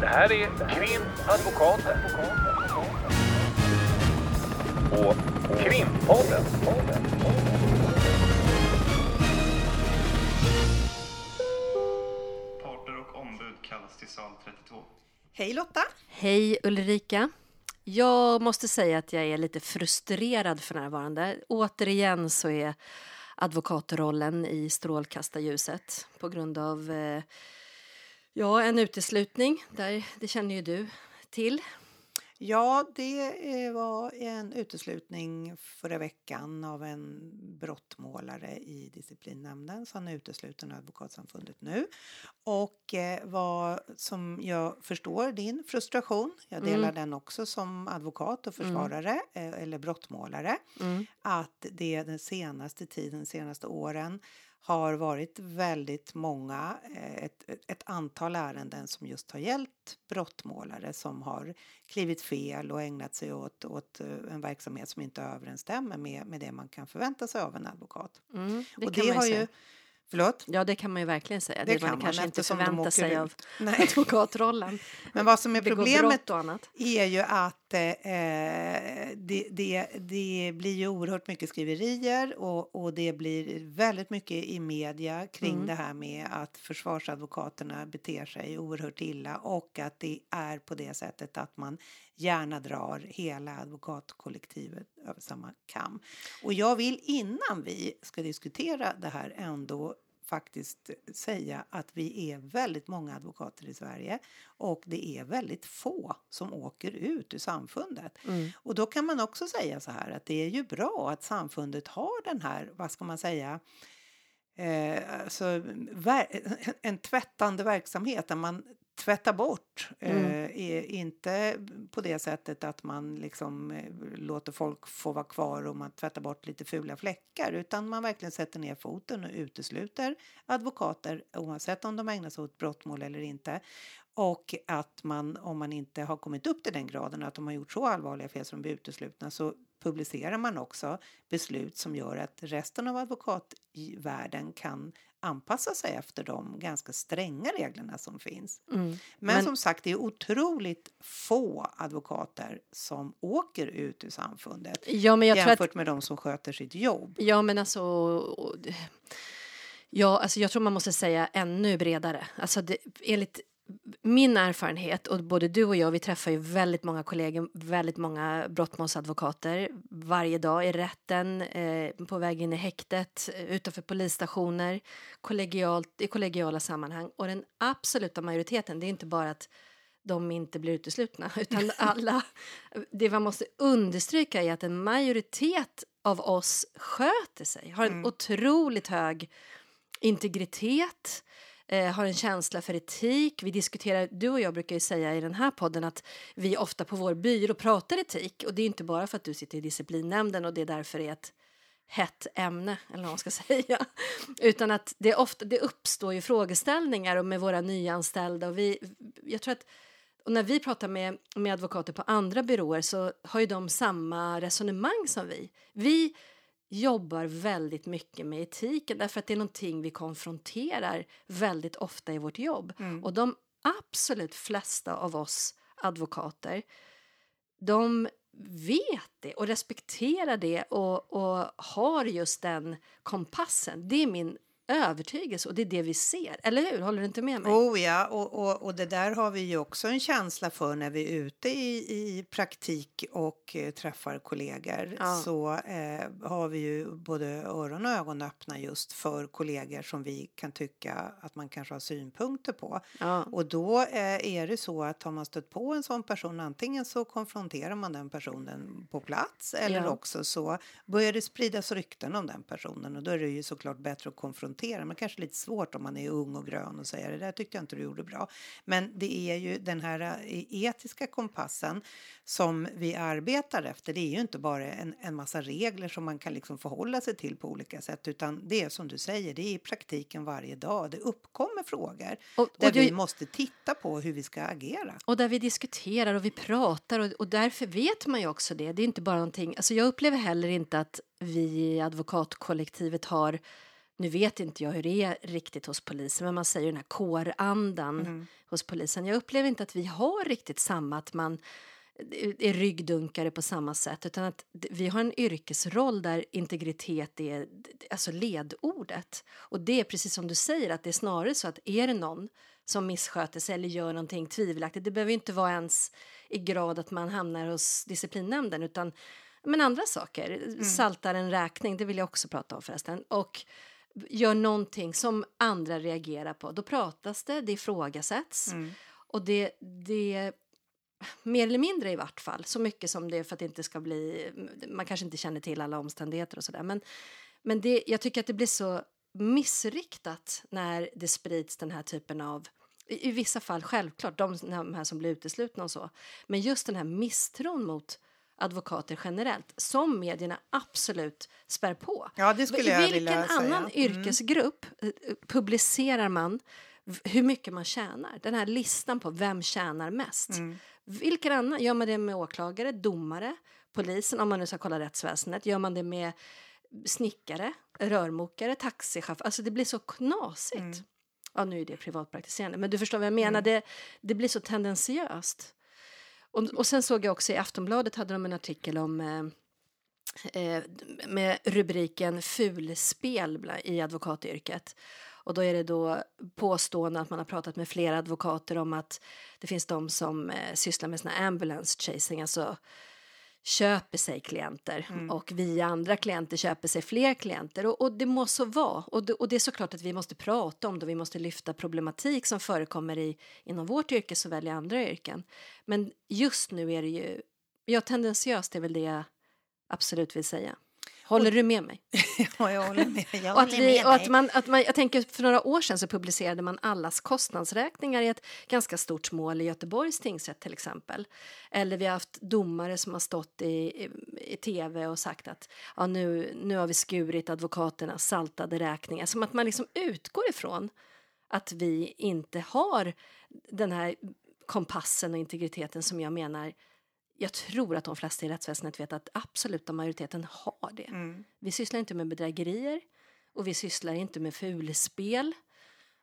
Det här är Krimadvokaten. Och Krimpodden. Parter och ombud kallas till sal 32. Hej Lotta! Hej Ulrika! Jag måste säga att jag är lite frustrerad för närvarande. Återigen så är advokatrollen i strålkastarljuset på grund av eh, ja, en uteslutning. Där, det känner ju du till. Ja, det eh, var en uteslutning förra veckan av en brottmålare i disciplinnämnden så han är utesluten ur Advokatsamfundet nu. Och eh, vad som jag förstår din frustration, jag delar Mm. den också som advokat och försvarare eh, eller brottmålare, Mm. att det den senaste tiden, de senaste åren har varit väldigt många, eh, ett, ett- antal ärenden som just har gällt brottmålare som har klivit fel och ägnat sig åt, åt eh, en verksamhet som inte överensstämmer med, med det man kan förvänta sig av en advokat. Mm, det och det har ju. Förlåt? Ja, det kan man ju verkligen säga. Det Det, kan man man, kanske inte åker sig ut. av Nej. advokatrollen. Men vad som är Begå problemet är ju att eh, det, det, det blir ju oerhört mycket skriverier och, och det blir väldigt mycket i media kring Mm. det här med att försvarsadvokaterna beter sig oerhört illa och att det är på det sättet att man gärna drar hela advokatkollektivet över samma kam. Och jag vill innan vi ska diskutera det här ändå faktiskt säga att vi är väldigt många advokater i Sverige och det är väldigt få som åker ut ur samfundet. Mm. Och då kan man också säga så här att det är ju bra att samfundet har den här, vad ska man säga, eh, alltså, en tvättande verksamhet där man tvättar bort. Mm. Eh, inte på det sättet att man liksom eh, låter folk få vara kvar och man tvättar bort lite fula fläckar utan man verkligen sätter ner foten och utesluter advokater oavsett om de ägnar sig åt brottmål eller inte. Och att man, om man inte har kommit upp till den graden att de har gjort så allvarliga fel som de blir uteslutna så publicerar man också beslut som gör att resten av advokatvärlden kan anpassa sig efter de ganska stränga reglerna som finns. Mm. Men, Men- som sagt, det är otroligt få advokater som åker ut ur samfundet Ja, men jag tror att jämfört med de som sköter sitt jobb. Ja, men alltså... och- Ja, alltså jag tror man måste säga ännu bredare. Alltså det, enligt min erfarenhet, och både du och jag, vi träffar ju väldigt många kollegor, väldigt många brottmålsadvokater varje dag i rätten, eh, på väg in i häktet, eh, utanför polisstationer, kollegialt, i kollegiala sammanhang. Och den absoluta majoriteten, det är inte bara att de inte blir uteslutna, utan alla... Det man måste understryka är att en majoritet av oss sköter sig, har en otroligt hög integritet, eh, har en känsla för etik. Vi diskuterar, du och jag brukar ju säga i den här podden att vi ofta på vår byrå pratar etik och det är inte bara för att du sitter i disciplinnämnden och det därför är ett hett ämne, eller vad man ska säga. Utan att det, ofta, det uppstår ju frågeställningar och med våra nyanställda och vi, jag tror att och när vi pratar med, med advokater på andra byråer så har ju de samma resonemang som vi. Vi jobbar väldigt mycket med etiken därför att det är någonting vi konfronterar väldigt ofta i vårt jobb. Och de absolut flesta av oss advokater de vet det och respekterar det och, och har just den kompassen. Det är min övertygelse och det är det vi ser. Eller hur? Håller du inte med mig? Oh ja, och, och, och det där har vi ju också en känsla för när vi är ute i, i praktik och eh, träffar kollegor. Ja. Så eh, har vi ju både öron och ögon öppna just för kollegor som vi kan tycka att man kanske har synpunkter på. Ja. Och då eh, är det så att har man stött på en sån person antingen så konfronterar man den personen på plats eller Ja. också så börjar det spridas rykten om den personen och då är det ju såklart bättre att konfrontera men kanske lite svårt om man är ung och grön och säger det där tyckte jag inte du gjorde bra. Men det är ju den här eh, etiska kompassen som vi arbetar efter. Det är ju inte bara en, en massa regler som man kan liksom förhålla sig till på olika sätt utan det är som du säger, det är i praktiken varje dag. Det uppkommer frågor Och- och där det- vi måste titta på hur vi ska agera. Och där vi diskuterar och vi pratar och, och därför vet man ju också det. Det är inte bara någonting, alltså jag upplever heller inte att vi i advokatkollektivet har nu vet inte jag hur det är riktigt hos polisen, men man säger den här kårandan Mm. hos polisen. Jag upplever inte att vi har riktigt samma, att man är ryggdunkare på samma sätt, utan att vi har en yrkesroll där integritet är alltså ledordet. Och det är precis som du säger, att det är snarare så att är det någon som missköter sig eller gör någonting tvivelaktigt, det behöver inte vara ens i grad att man hamnar hos disciplinnämnden, utan men andra saker. Saltar en räkning, det vill jag också prata om förresten. Och gör någonting som andra reagerar på. Då pratas det, det ifrågasätts. Mm. Och det, det, mer eller mindre i vart fall, så mycket som det är för att det inte ska bli, man kanske inte känner till alla omständigheter och sådär. Men, men det, jag tycker att det blir så missriktat när det sprids den här typen av i, i vissa fall självklart, de, de här som blir uteslutna och så. Men just den här misstron mot advokater generellt som medierna absolut spär på. Ja, det skulle jag Vilken vilja säga. annan Mm. yrkesgrupp eh, publicerar man hur mycket man tjänar? Den här listan på vem tjänar mest. Mm. Vilken annan? Gör man det med åklagare, domare, polisen, om man nu ska kolla rättsväsendet? Gör man det med snickare, rörmokare, taxichaufför? Alltså det blir så knasigt. Mm. Ja, nu är det privatpraktiserande, men du förstår vad jag menar. Det, det blir så tendensiöst. Och, och sen såg jag också i Aftonbladet hade de en artikel om eh, eh med rubriken fulspel i advokatyrket. Och då är det då påstående att man har pratat med flera advokater om att det finns de som eh, sysslar med såna ambulance chasing, alltså köper sig klienter och via andra klienter köper sig fler klienter. Och, och det må så vara. Och det, och det är såklart att vi måste prata om det. Vi måste lyfta problematik som förekommer i, inom vårt yrke såväl i andra yrken. Men just nu är det ju, ja tendensiöst är väl det jag absolut vill säga. Håller du med mig? Ja, jag håller med. Jag Och att vi, med och att man, att man, jag tänker för några år sedan så publicerade man allas kostnadsräkningar i ett ganska stort mål i Göteborgs tingsrätt till exempel. Eller vi har haft domare som har stått i, i, i tv och sagt att ja, nu, nu har vi skurit advokaternas saltade räkningar. Som att man liksom utgår ifrån att vi inte har den här kompassen och integriteten som jag menar jag tror att de flesta i rättsväsendet vet att absoluta majoriteten har det. Mm. Vi sysslar inte med bedrägerier och vi sysslar inte med fulspel.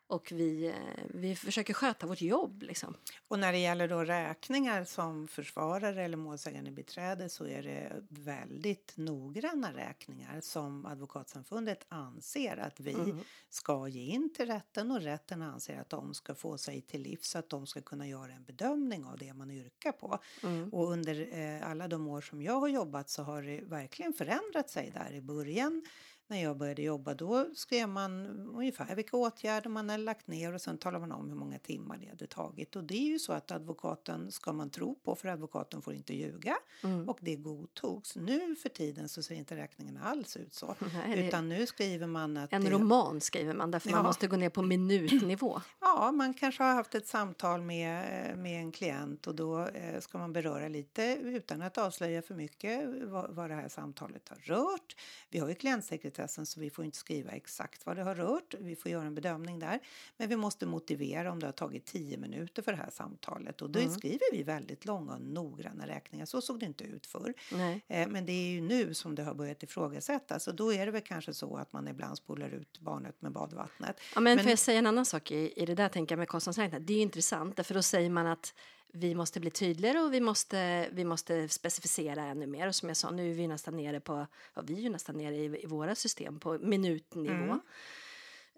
Och vi, eh, vi försöker sköta vårt jobb. Liksom. Och när det gäller då räkningar som försvarare eller målsägande beträde så är det väldigt noggranna räkningar som Advokatsamfundet anser att vi Mm. ska ge in till rätten och rätten anser att de ska få sig till liv så att de ska kunna göra en bedömning av det man yrkar på. Mm. Och under eh, alla de år som jag har jobbat så har det verkligen förändrat sig där i början. När jag började jobba då skrev man ungefär vilka åtgärder man hade lagt ner och sen talade man om hur många timmar det hade tagit. Och det är ju så att advokaten ska man tro på för advokaten får inte ljuga Mm. och det godtogs. Nu för tiden så ser inte räkningen alls ut så. Nej, Utan nu skriver man att En det, roman skriver man därför man Ja. måste gå ner på minutnivå. Ja, man kanske har haft ett samtal med, med en klient och då eh, ska man beröra lite utan att avslöja för mycket vad, vad det här samtalet har rört. Vi har ju klientsekretessen så vi får inte skriva exakt vad det har rört. Vi får göra en bedömning där. Men vi måste motivera om det har tagit tio minuter för det här samtalet och då Mm. skriver vi väldigt långa och noggranna räkningar. Så såg det inte ut förr. Eh, Men det är ju nu som det har börjat ifrågasättas och då är det väl kanske så att man ibland spolar ut barnet med badvattnet. Ja, men, Men- får jag säga en annan sak i, i det där tänker jag med kostnadsräkningar? Det är intressant för då säger man att vi måste bli tydligare och vi måste, vi måste specificera ännu mer. Och som jag sa, nu är vi nästan nere på, ja, vi är nästan nere i, i våra system på minutnivå. Mm.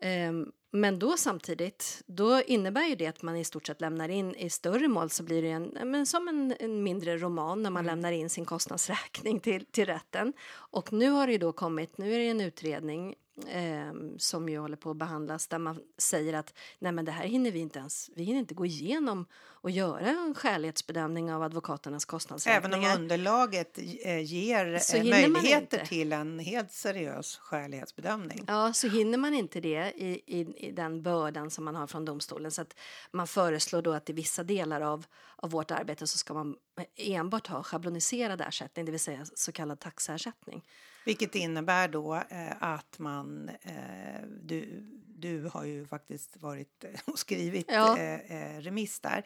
Ehm, men då samtidigt, då innebär ju det att man i stort sett lämnar in i större mål så blir det en, men som en, en mindre roman när man lämnar in sin kostnadsräkning till, till rätten. Och nu har det ju då kommit, nu är det en utredning ehm, som ju håller på att behandlas där man säger att nej men det här hinner vi inte ens, vi hinner inte gå igenom och göra en skälighetsbedömning av advokaternas Även kostnadsräkningar. om underlaget eh, ger Så eh, möjligheter till en helt seriös skälighetsbedömning. Ja, så hinner man inte det i, i, i den bördan som man har från domstolen. Så att man föreslår då att i vissa delar av, av vårt arbete så ska man enbart ha schabloniserad ersättning, det vill säga så kallad taxeersättning. Vilket innebär då eh, att man, eh, du, du har ju faktiskt varit eh, och skrivit Ja. eh, eh, remiss där.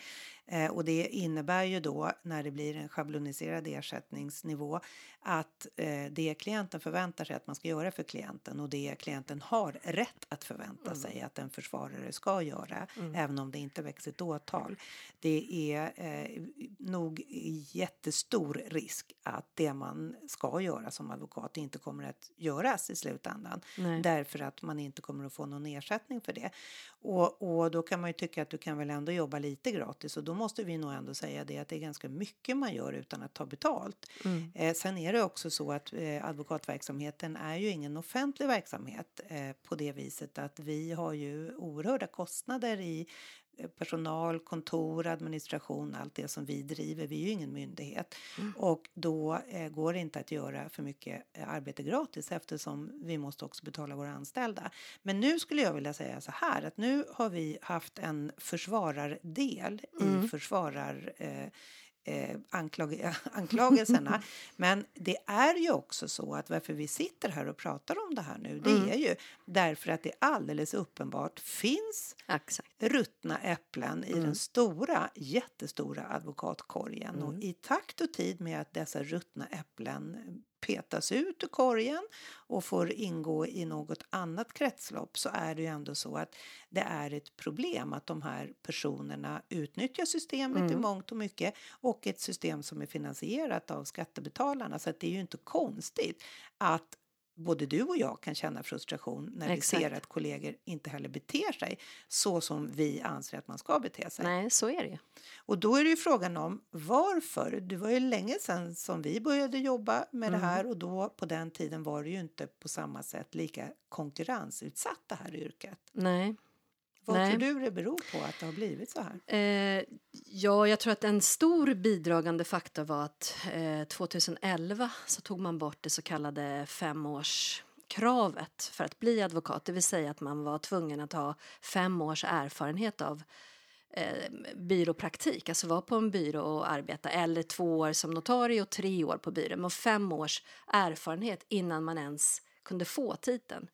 Och det innebär ju då när det blir en schabloniserad ersättningsnivå att det klienten förväntar sig att man ska göra för klienten och det klienten har rätt att förvänta sig att en försvarare ska göra även om det inte väcks ett åtal. Det är eh, nog jättestor risk att det man ska göra som advokat inte kommer att göras i slutändan Nej. därför att man inte kommer att få någon ersättning för det. Och, och då kan man ju tycka att du kan väl ändå jobba lite gratis och då måste vi nog ändå säga det att det är ganska mycket man gör utan att ta betalt. Eh, sen är det också så att eh, advokatverksamheten är ju ingen offentlig verksamhet eh, på det viset att vi har ju oerhörda kostnader i personal, kontor, administration, allt det som vi driver. Vi är ju ingen myndighet och då eh, går det inte att göra för mycket eh, arbete gratis eftersom vi måste också betala våra anställda. Men nu skulle jag vilja säga så här att nu har vi haft en försvarardel i försvarar eh, eh, anklag anklagelserna. Men det är ju också så att varför vi sitter här och pratar om det här nu, det är ju därför att det alldeles uppenbart finns Exakt. ruttna äpplen i den stora, jättestora advokatkorgen. Och i takt och tid med att dessa ruttna äpplen petas ut ur korgen och får ingå i något annat kretslopp så är det ju ändå så att det är ett problem att de här personerna utnyttjar systemet i mångt och mycket och ett system som är finansierat av skattebetalarna. Så att det är ju inte konstigt att både du och jag kan känna frustration när vi Exakt. ser att kollegor inte heller beter sig så som vi anser att man ska bete sig. Nej, så är det. Och då är det ju frågan om varför. Det var ju länge sedan som vi började jobba med Mm. det här och då på den tiden var det ju inte på samma sätt lika konkurrensutsatt det här yrket. Nej. Vad Nej. tror du det beror på att det har blivit så här? Eh, ja, jag tror att en stor bidragande faktor var att eh, 2011 så tog man bort det så kallade femårskravet för att bli advokat. Det vill säga att man var tvungen att ha fem års erfarenhet av eh, byråpraktik, alltså vara på en byrå och arbeta, eller två år som notarie och tre år på byrå, men fem års erfarenhet innan man ens kunde få titeln.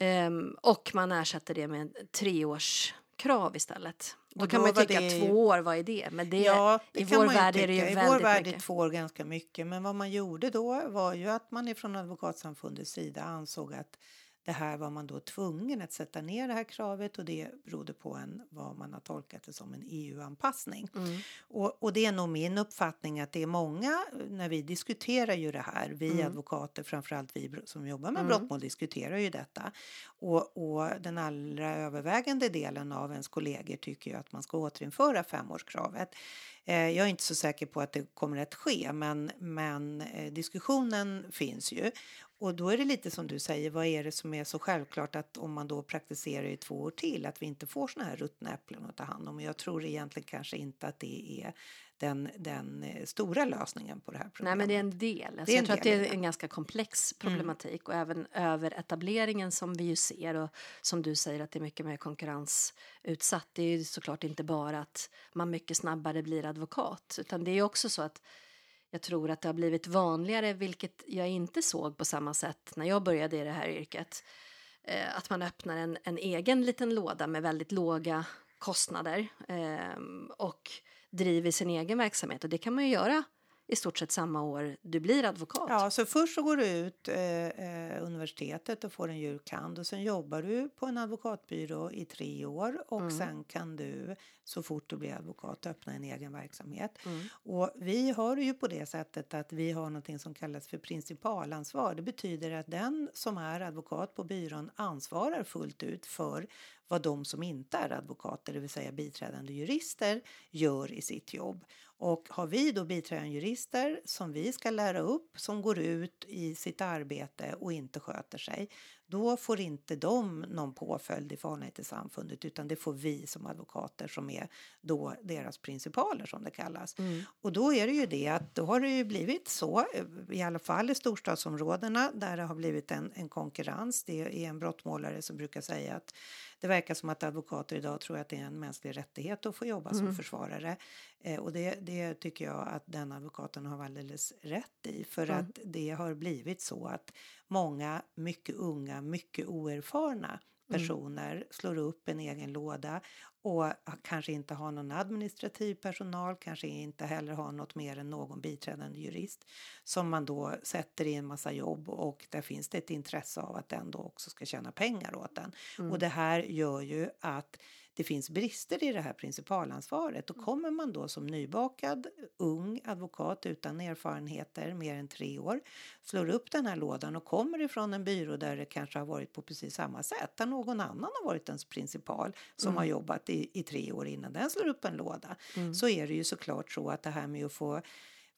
Ehm, och man ersätter det med treårskrav istället. Då Och kan då man ju tycka det tvår år, vad är det? Men det, Ja, det i vår värld är det ju. I väldigt värld är två år ganska mycket. Men vad man gjorde då var ju att man ifrån Advokatsamfundets sida ansåg att det här var man då tvungen att sätta ner det här kravet och det berodde på en, vad man har tolkat det som en EU-anpassning. Mm. Och, och det är nog min uppfattning att det är många, när vi diskuterar ju det här, vi Mm. advokater, framförallt vi som jobbar med brottmål diskuterar ju detta. Och, och den allra övervägande delen av ens kollegor tycker ju att man ska återinföra femårskravet. Eh, jag är inte så säker på att det kommer att ske, men, men eh, diskussionen finns ju. Och då är det lite som du säger, vad är det som är så självklart att om man då praktiserar i två år till att vi inte får såna här ruttna äpplen att ta hand om. Jag tror egentligen kanske inte att det är den, den eh, stora lösningen på det här Nej, problemet. men det är en del. Alltså, Det är en jag tror att del det i är det. en ganska komplex problematik och även överetableringen som vi ju ser och som du säger att det är mycket mer konkurrensutsatt. Det är ju såklart inte bara att man mycket snabbare blir advokat utan det är också så att jag tror att det har blivit vanligare, vilket jag inte såg på samma sätt när jag började i det här yrket, eh, att man öppnar en, en egen liten låda med väldigt låga kostnader eh, och driver sin egen verksamhet. Och det kan man ju göra i stort sett samma år du blir advokat. Ja, så först så går du ut eh, eh, universitetet och får en jurkand och sen jobbar du på en advokatbyrå i tre år och sen kan du så fort du blir advokat öppna en egen verksamhet. Och vi har ju på det sättet att vi har någonting som kallas för principalansvar. Det betyder att den som är advokat på byrån ansvarar fullt ut för vad de som inte är advokater, det vill säga biträdande jurister, gör i sitt jobb. Och har vi då biträdande jurister som vi ska lära upp som går ut i sitt arbete och inte sköter sig, då får inte de någon påföljd i förhållande till samfundet utan det får vi som advokater som är då deras principaler som det kallas. Och då är det ju det att då har det ju blivit så, i alla fall i storstadsområdena där det har blivit en, en konkurrens. Det är en brottmålare som brukar säga att det verkar som att advokater idag tror att det är en mänsklig rättighet att få jobba som försvarare. Eh, och det, det tycker jag att den advokaten har alldeles rätt i. För att det har blivit så att många mycket unga, mycket oerfarna personer slår upp en egen låda och kanske inte har någon administrativ personal, kanske inte heller har något mer än någon biträdande jurist som man då sätter i en massa jobb och där finns det ett intresse av att den då också ska tjäna pengar åt den. Och det här gör ju att det finns brister i det här principalansvaret och kommer man då som nybakad ung advokat utan erfarenheter mer än tre år slår upp den här lådan och kommer ifrån en byrå där det kanske har varit på precis samma sätt där någon annan har varit ens principal som har jobbat i, i tre år innan den slår upp en låda. Så är det ju såklart så att det här med att få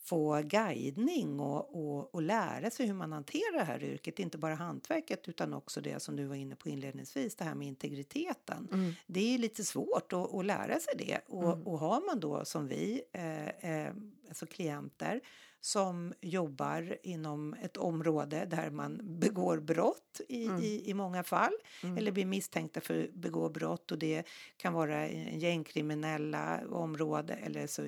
få guidning och, och, och lära sig hur man hanterar det här yrket. Inte bara hantverket utan också det som du var inne på inledningsvis, det här med integriteten. Mm. Det är lite svårt att, att lära sig det och, och har man då som vi, eh, eh, alltså klienter som jobbar inom ett område där man begår brott i, i, i många fall eller blir misstänkta för att begå brott och det kan vara gängkriminella område eller så,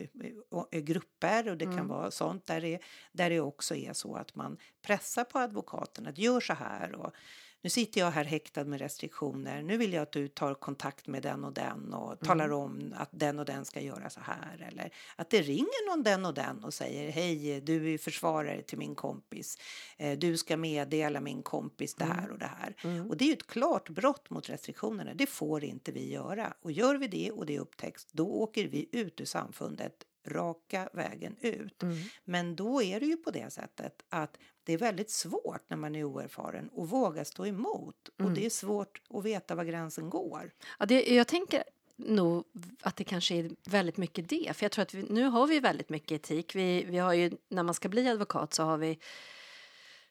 grupper och det kan vara sånt. Där det, där det också är så att man pressar på advokaten att gör så här och nu sitter jag här häktad med restriktioner. Nu vill jag att du tar kontakt med den och den och talar om att den och den ska göra så här. Eller att det ringer någon den och den och säger hej, du är försvarare till min kompis. Eh, Du ska meddela min kompis det här och det här. Och det är ju ett klart brott mot restriktionerna. Det får inte vi göra. Och gör vi det och det upptäcks, då åker vi ut ur samfundet raka vägen ut. Men då är det ju på det sättet att det är väldigt svårt när man är oerfaren och våga stå emot. Och det är svårt att veta var gränsen går. Ja, det, jag tänker nog att det kanske är väldigt mycket det. För jag tror att vi, nu har vi väldigt mycket etik. Vi, vi har ju, när man ska bli advokat så har vi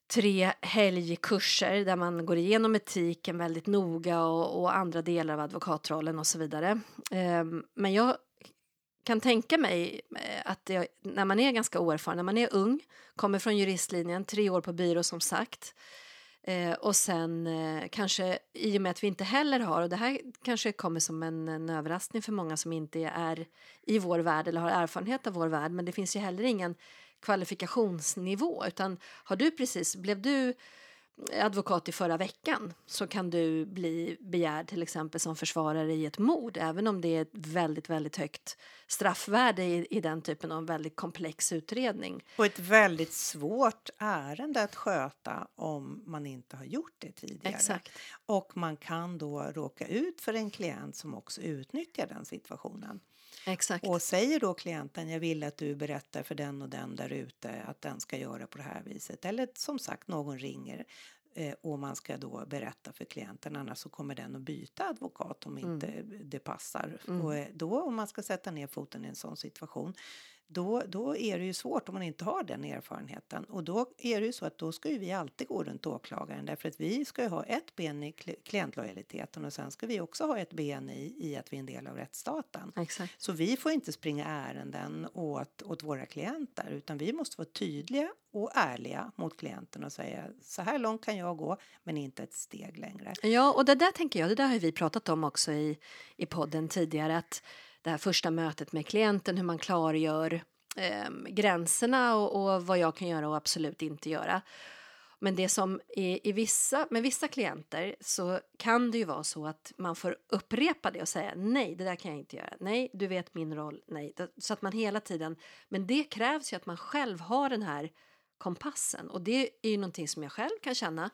tre helgkurser där man går igenom etiken väldigt noga och, och andra delar av advokatrollen och så vidare. Ehm, men jag kan tänka mig eh, att det, när man är ganska oerfaren, när man är ung, kommer från juristlinjen, tre år på byrå som sagt, eh, och sen eh, kanske i och med att vi inte heller har, och det här kanske kommer som en, en överraskning för många som inte är i vår värld eller har erfarenhet av vår värld, men det finns ju heller ingen kvalifikationsnivå, utan har du precis, blev du advokat i förra veckan så kan du bli begärd till exempel som försvarare i ett mord även om det är ett väldigt, väldigt högt straffvärde i, i den typen av väldigt komplex utredning. Och ett väldigt svårt ärende att sköta om man inte har gjort det tidigare. Exakt. Och man kan då råka ut för en klient som också utnyttjar den situationen. Exakt. Och säger då klienten jag vill att du berättar för den och den där ute att den ska göra på det här viset. Eller som sagt någon ringer eh, och man ska då berätta för klienten annars så kommer den att byta advokat om inte det passar. Och eh, då om man ska sätta ner foten i en sån situation då, då är det ju svårt om man inte har den erfarenheten. Och då är det ju så att då ska ju vi alltid gå runt åklagaren därför att vi ska ju ha ett ben i kli- klientlojaliteten och sen ska vi också ha ett ben i, i att vi är en del av rättsstaten. Exakt. Så vi får inte springa ärenden åt, åt våra klienter utan vi måste vara tydliga och ärliga mot klienten och säga så här långt kan jag gå men inte ett steg längre. Ja, och det där tänker jag, det där har vi pratat om också i, i podden tidigare, att det här första mötet med klienten, hur man klargör eh, gränserna och, och vad jag kan göra och absolut inte göra. Men det som i, i vissa, med vissa klienter så kan det ju vara så att man får upprepa det och säga nej, det där kan jag inte göra. Nej, du vet min roll. Nej, så att man hela tiden. Men det krävs ju att man själv har den här kompassen och det är ju någonting som jag själv kan känna.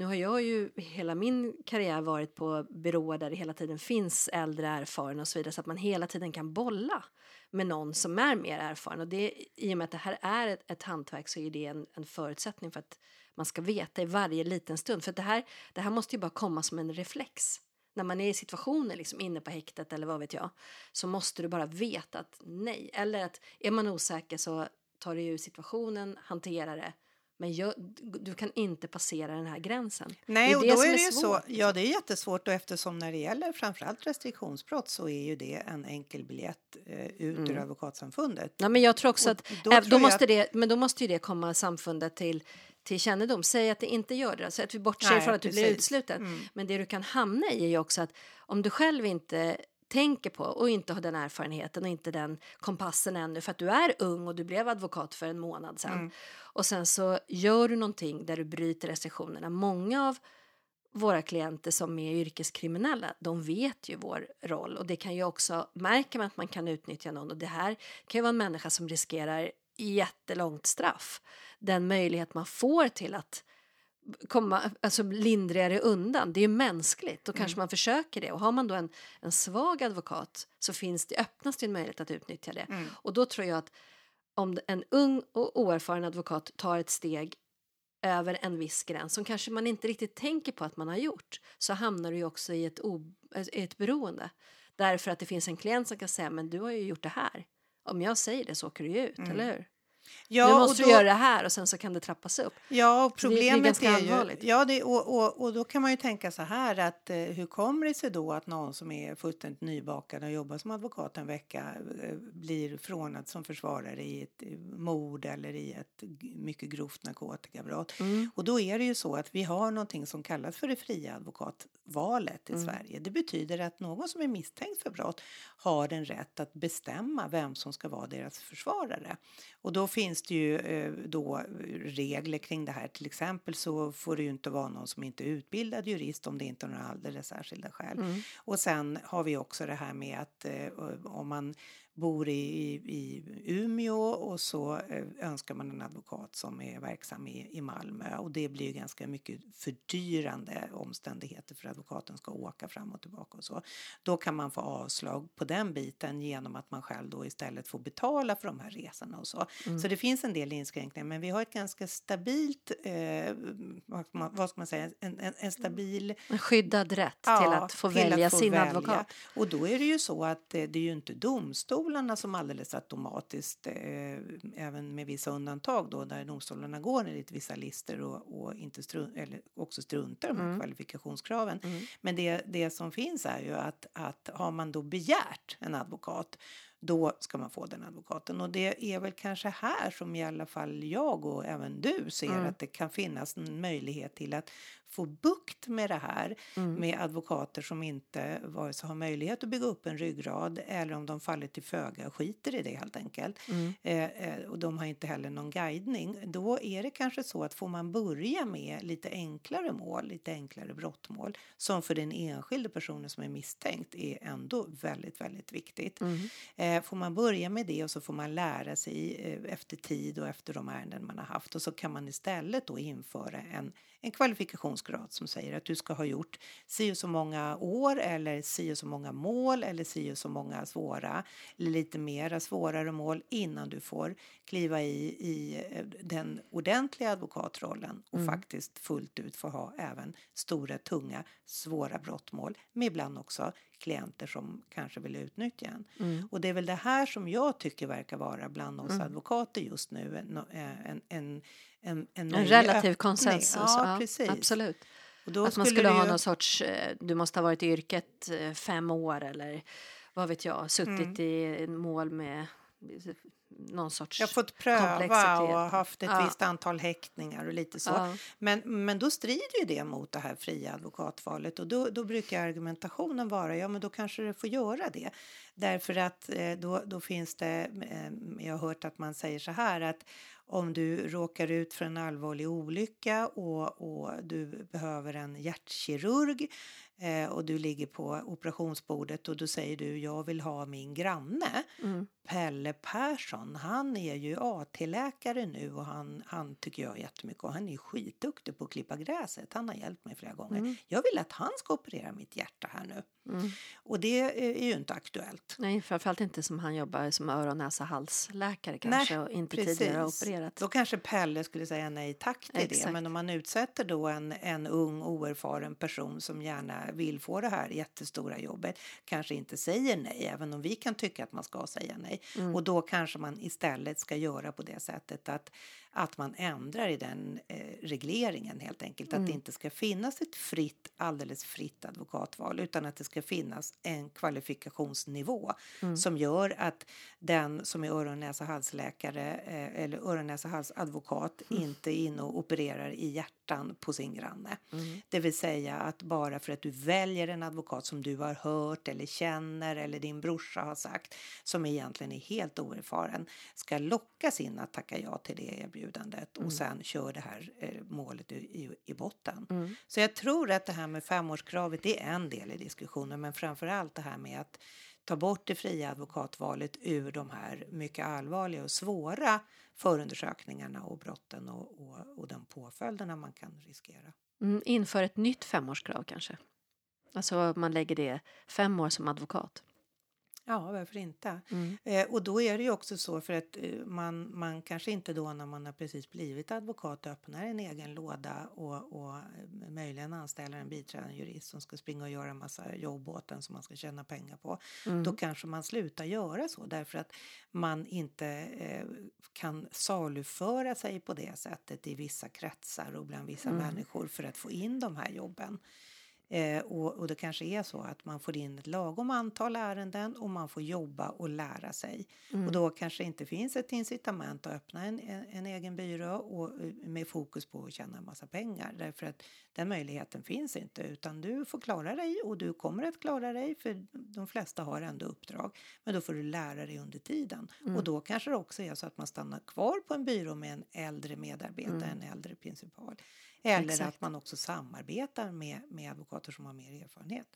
Nu har jag ju hela min karriär varit på byråer där det hela tiden finns äldre erfarna och så vidare så att man hela tiden kan bolla med någon som är mer erfaren. Och det i och med att det här är ett, ett hantverk så är det en, en förutsättning för att man ska veta i varje liten stund. För att det här, det här måste ju bara komma som en reflex. När man är i situationer liksom inne på häktet eller vad vet jag så måste du bara veta att nej. Eller att är man osäker så tar du ur situationen, hanterar det men jag, du kan inte passera den här gränsen. Nej, och det då är är det ju så. svårt, liksom. Ja, det är jättesvårt och eftersom när det gäller framförallt restriktionsbrott så är ju det en enkel biljett eh, ut ur advokatsamfundet. Ja, men jag tror också Och att då äh, då måste att- det, men då måste ju det komma samfundet till, till kännedom. Säg att det inte gör det, så att vi bortser Nej, från att du blir utsluten. Mm. Men det du kan hamna i är ju också att om du själv inte tänker på och inte har den erfarenheten och inte den kompassen ännu för att du är ung och du blev advokat för en månad sedan Mm. och sen så gör du någonting där du bryter restriktionerna. Många av våra klienter som är yrkeskriminella, de vet ju vår roll och det kan ju också, märker man att man kan utnyttja någon och det här kan ju vara en människa som riskerar jättelångt straff. Den möjlighet man får till att komma alltså lindrigare undan, det är ju mänskligt. Då kanske man försöker det och har man då en, en svag advokat så finns det öppnas det en möjlighet att utnyttja det. Och då tror jag att om en ung och oerfaren advokat tar ett steg över en viss gräns som kanske man inte riktigt tänker på att man har gjort så hamnar du ju också i ett, o, i ett beroende. Därför att det finns en klient som kan säga men du har ju gjort det här. Om jag säger det så åker du ju ut, eller hur? Ja, nu och måste då- du göra det här och sen så kan det trappas upp. Ja, och Så det- det är problemet är, ju... Ja, det, och, och, och då kan man ju tänka så här att eh, hur kommer det sig då att någon som är fullständigt nybakad och jobbar som advokat en vecka eh, blir förordnad som försvarare i ett eh, mord eller i ett mycket grovt narkotikabrott? Mm. Och då är det ju så att vi har någonting som kallas för det fria advokatvalet Mm. i Sverige. Det betyder att någon som är misstänkt för brott har en rätt att bestämma vem som ska vara deras försvarare. Och då finns det ju eh, då regler kring det här. Till exempel så får det ju inte vara någon som inte är utbildad jurist om det inte är några alldeles särskilda skäl. Mm. Och sen har vi också det här med att eh, om man bor i, i, i Umeå och så eh, önskar man en advokat som är verksam i, i Malmö och det blir ju ganska mycket fördyrande omständigheter för advokaten ska åka fram och tillbaka och så. Då kan man få avslag på den biten genom att man själv då istället får betala för de här resorna och så. Så det finns en del inskränkningar men vi har ett ganska stabilt, eh, vad, ska man, vad ska man säga, en, en, en stabil En skyddad rätt till Ja, att få till att välja få sin välja. advokat. Och då är det ju så att eh, det är ju inte domstolarna som alldeles automatiskt, eh, även med vissa undantag då, där domstolarna går enligt vissa listor och, och inte strun- eller också struntar i de här kvalifikationskraven. Men det, det som finns är ju att, att har man då begärt en advokat då ska man få den advokaten. Och det är väl kanske här som i alla fall jag och även du ser att det kan finnas en möjlighet till att få bukt med det här med advokater som inte vare sig har möjlighet att bygga upp en ryggrad eller om de faller till föga och skiter i det helt enkelt. Eh, eh, och de har inte heller någon guidning. Då är det kanske så att får man börja med lite enklare mål, lite enklare brottmål som för den enskilde personen som är misstänkt är ändå väldigt, väldigt viktigt. Eh, får man börja med det och så får man lära sig eh, efter tid och efter de ärenden man har haft och så kan man istället då införa en, en kvalifikationsgrad som säger att du ska ha gjort si och så många år eller si och så många mål eller si och så många svåra eller lite mera svårare mål innan du får kliva i, i eh, den ordentliga advokatrollen och faktiskt fullt ut få ha även stora, tunga, svåra brottmål med ibland också klienter som kanske vill utnyttja en. Och det är väl det här som jag tycker verkar vara bland oss advokater just nu en, en, en, en, en, En relativ konsensus. Ja, precis. Absolut. Att man skulle ha ju- någon sorts, eh, du måste ha varit i yrket eh, fem år eller vad vet jag, suttit Mm. i mål med någon sorts Jag har fått pröva komplexitet. och haft ett Ja. visst antal häktningar och lite så. Ja. Men, men då strider ju det mot det här fria advokatvalet och då, då brukar argumentationen vara ja men då kanske det får göra det. Därför att eh, då, då finns det, eh, jag har hört att man säger så här att om du råkar ut för en allvarlig olycka och, och du behöver en hjärtkirurg eh, och du ligger på operationsbordet och då säger du jag vill ha min granne Mm. Pelle Persson, han är ju AT-läkare nu och han, han tycker jag jättemycket och han är skitduktig på att klippa gräset. Han har hjälpt mig flera gånger. Mm. Jag vill att han ska operera mitt hjärta här nu. Och det är ju inte aktuellt. Nej, framförallt inte som han jobbar som öron, näsa, halsläkare kanske och inte tidigare har opererat. Då kanske Pelle skulle säga nej tack till det. Exakt. Men om man utsätter då en, en ung oerfaren person som gärna vill få det här jättestora jobbet kanske inte säger nej, även om vi kan tycka att man ska säga nej. Mm. Och då kanske man istället ska göra på det sättet att, att man ändrar i den eh, regleringen helt enkelt. Att Mm. det inte ska finnas ett fritt, alldeles fritt advokatval utan att det ska finnas en kvalifikationsnivå som gör att den som är öron, näsa, halsläkare eh, eller öron, näsa, halsadvokat inte är inne och opererar i hjärtan på sin granne. Det vill säga att bara för att du väljer en advokat som du har hört eller känner eller din brorsa har sagt som egentligen är helt oerfaren ska lockas in att tacka ja till det erbjudandet och sen kör det här eh, målet i, i, i botten. Så jag tror att det här med femårskravet är en del i diskussionen men framför allt det här med att ta bort det fria advokatvalet ur de här mycket allvarliga och svåra förundersökningarna och brotten och, och, och de påföljderna man kan riskera. Mm, inför ett nytt femårskrav kanske. Alltså man lägger det fem år som advokat. Ja, varför inte? Eh, och då är det ju också så för att eh, man, man kanske inte då när man har precis blivit advokat öppnar en egen låda och, och eh, möjligen anställer en biträdande jurist som ska springa och göra en massa jobb åt en som man ska tjäna pengar på. Då kanske man slutar göra så därför att man inte eh, kan saluföra sig på det sättet i vissa kretsar och bland vissa människor för att få in de här jobben. Eh, och, och det kanske är så att man får in ett lagom antal ärenden och man får jobba och lära sig. Och då kanske inte finns ett incitament att öppna en, en, en egen byrå och, eh, med fokus på att tjäna en massa pengar. Därför att den möjligheten finns inte utan du får klara dig och du kommer att klara dig för de flesta har ändå uppdrag. Men då får du lära dig under tiden. Och då kanske det också är så att man stannar kvar på en byrå med en äldre medarbetare, en äldre principal. Eller Exakt. att man också samarbetar med, med advokater som har mer erfarenhet.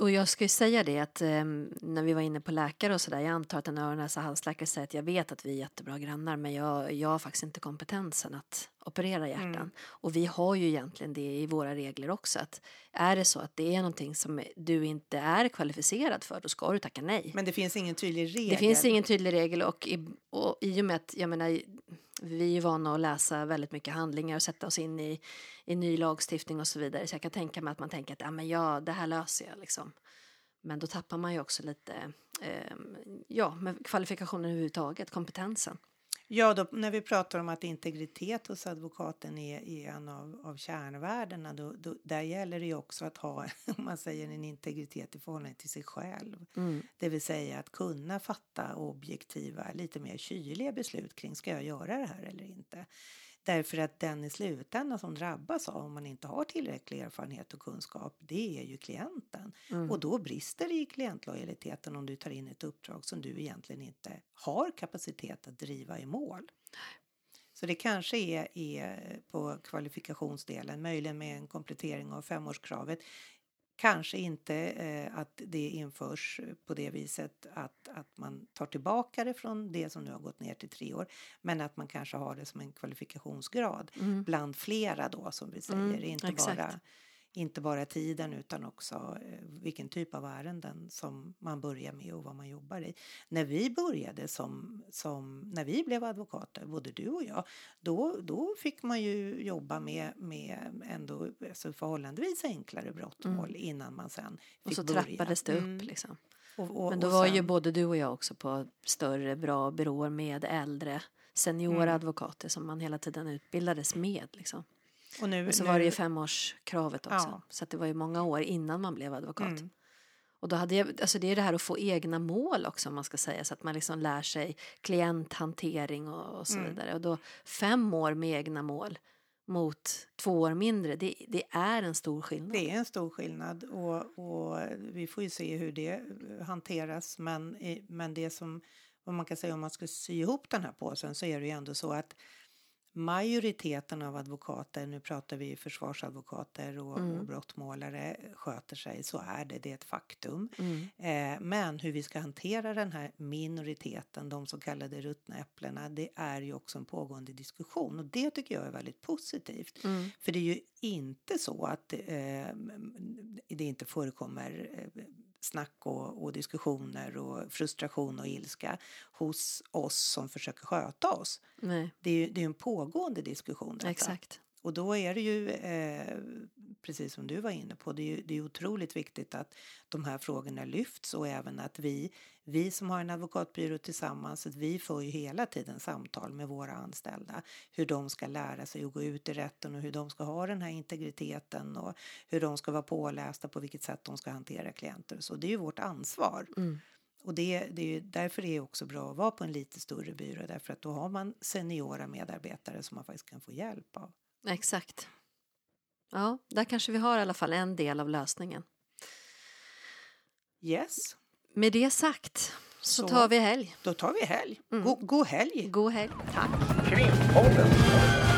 Och jag ska ju säga det att ehm, när vi var inne på läkare och sådär, jag antar att en öron näsa halsläkare säger att jag vet att vi är jättebra grannar men jag, jag har faktiskt inte kompetensen att operera hjärtan. Och vi har ju egentligen det i våra regler också att är det så att det är någonting som du inte är kvalificerad för då ska du tacka nej. Men det finns ingen tydlig regel. Det finns ingen tydlig regel och i, och i och med att jag menar vi är vana att läsa väldigt mycket handlingar och sätta oss in i, i ny lagstiftning och så vidare. Så jag kan tänka mig att man tänker att ja, men ja, det här löser jag liksom. Men då tappar man ju också lite eh, ja, med kvalifikationer överhuvudtaget, kompetensen. Ja, då, när vi pratar om att integritet hos advokaten är, är en av, av kärnvärdena, då, då, där gäller det ju också att ha, om man säger en integritet i förhållande till sig själv. Det vill säga att kunna fatta objektiva, lite mer kyliga beslut kring ska jag göra det här eller inte. Därför att den i slutändan som drabbas av om man inte har tillräcklig erfarenhet och kunskap, det är ju klienten. Och då brister det i klientlojaliteten om du tar in ett uppdrag som du egentligen inte har kapacitet att driva i mål. Så det kanske är, är på kvalifikationsdelen, möjligen med en komplettering av femårskravet. Kanske inte eh, att det införs på det viset att, att man tar tillbaka det från det som nu har gått ner till tre år. Men att man kanske har det som en kvalifikationsgrad bland flera då som vi säger. inte, exakt. bara, inte bara tiden utan också eh, vilken typ av ärenden som man börjar med och vad man jobbar i. När vi började som, som när vi blev advokater, både du och jag, då, då fick man ju jobba med, med ändå alltså förhållandevis enklare brottmål innan man sen fick Och så börja. trappades det upp Mm. liksom. Och, och, Men då och var ju sen- både du och jag också på större bra byråer med äldre seniora Mm. advokater som man hela tiden utbildades med. Liksom. Och nu, Och så nu, var det ju femårskravet också. Ja. Så det var ju många år innan man blev advokat. Mm. Och då hade jag, alltså det är det här att få egna mål också om man ska säga så att man liksom lär sig klienthantering och, och så Mm. vidare. Och då fem år med egna mål mot två år mindre, det, det är en stor skillnad. Det är en stor skillnad och, och vi får ju se hur det hanteras. Men, men det som vad man kan säga om man ska sy ihop den här påsen så är det ju ändå så att majoriteten av advokater, nu pratar vi försvarsadvokater och, och brottmålare, sköter sig. Så är det, det är ett faktum. Eh, men hur vi ska hantera den här minoriteten, de så kallade ruttna äpplena, det är ju också en pågående diskussion och det tycker jag är väldigt positivt. För det är ju inte så att eh, det inte förekommer eh, snack och, och diskussioner och frustration och ilska hos oss som försöker sköta oss. Nej, Det är ju det är en pågående diskussion. Detta. exakt. Och då är det ju eh, precis som du var inne på, det är, det är otroligt viktigt att de här frågorna lyfts och även att vi, vi som har en advokatbyrå tillsammans, att vi får ju hela tiden samtal med våra anställda, hur de ska lära sig att gå ut i rätten och hur de ska ha den här integriteten och hur de ska vara pålästa på vilket sätt de ska hantera klienter så. Det är ju vårt ansvar. Mm. Och det, det är ju, därför är det också bra att vara på en lite större byrå därför att då har man seniora medarbetare som man faktiskt kan få hjälp av. Exakt. Ja, där kanske vi har i alla fall en del av lösningen. Yes, Med det sagt så, Så. tar vi helg. då tar vi helg. Mm. God, god helg! God helg. Tack. Krimpodden.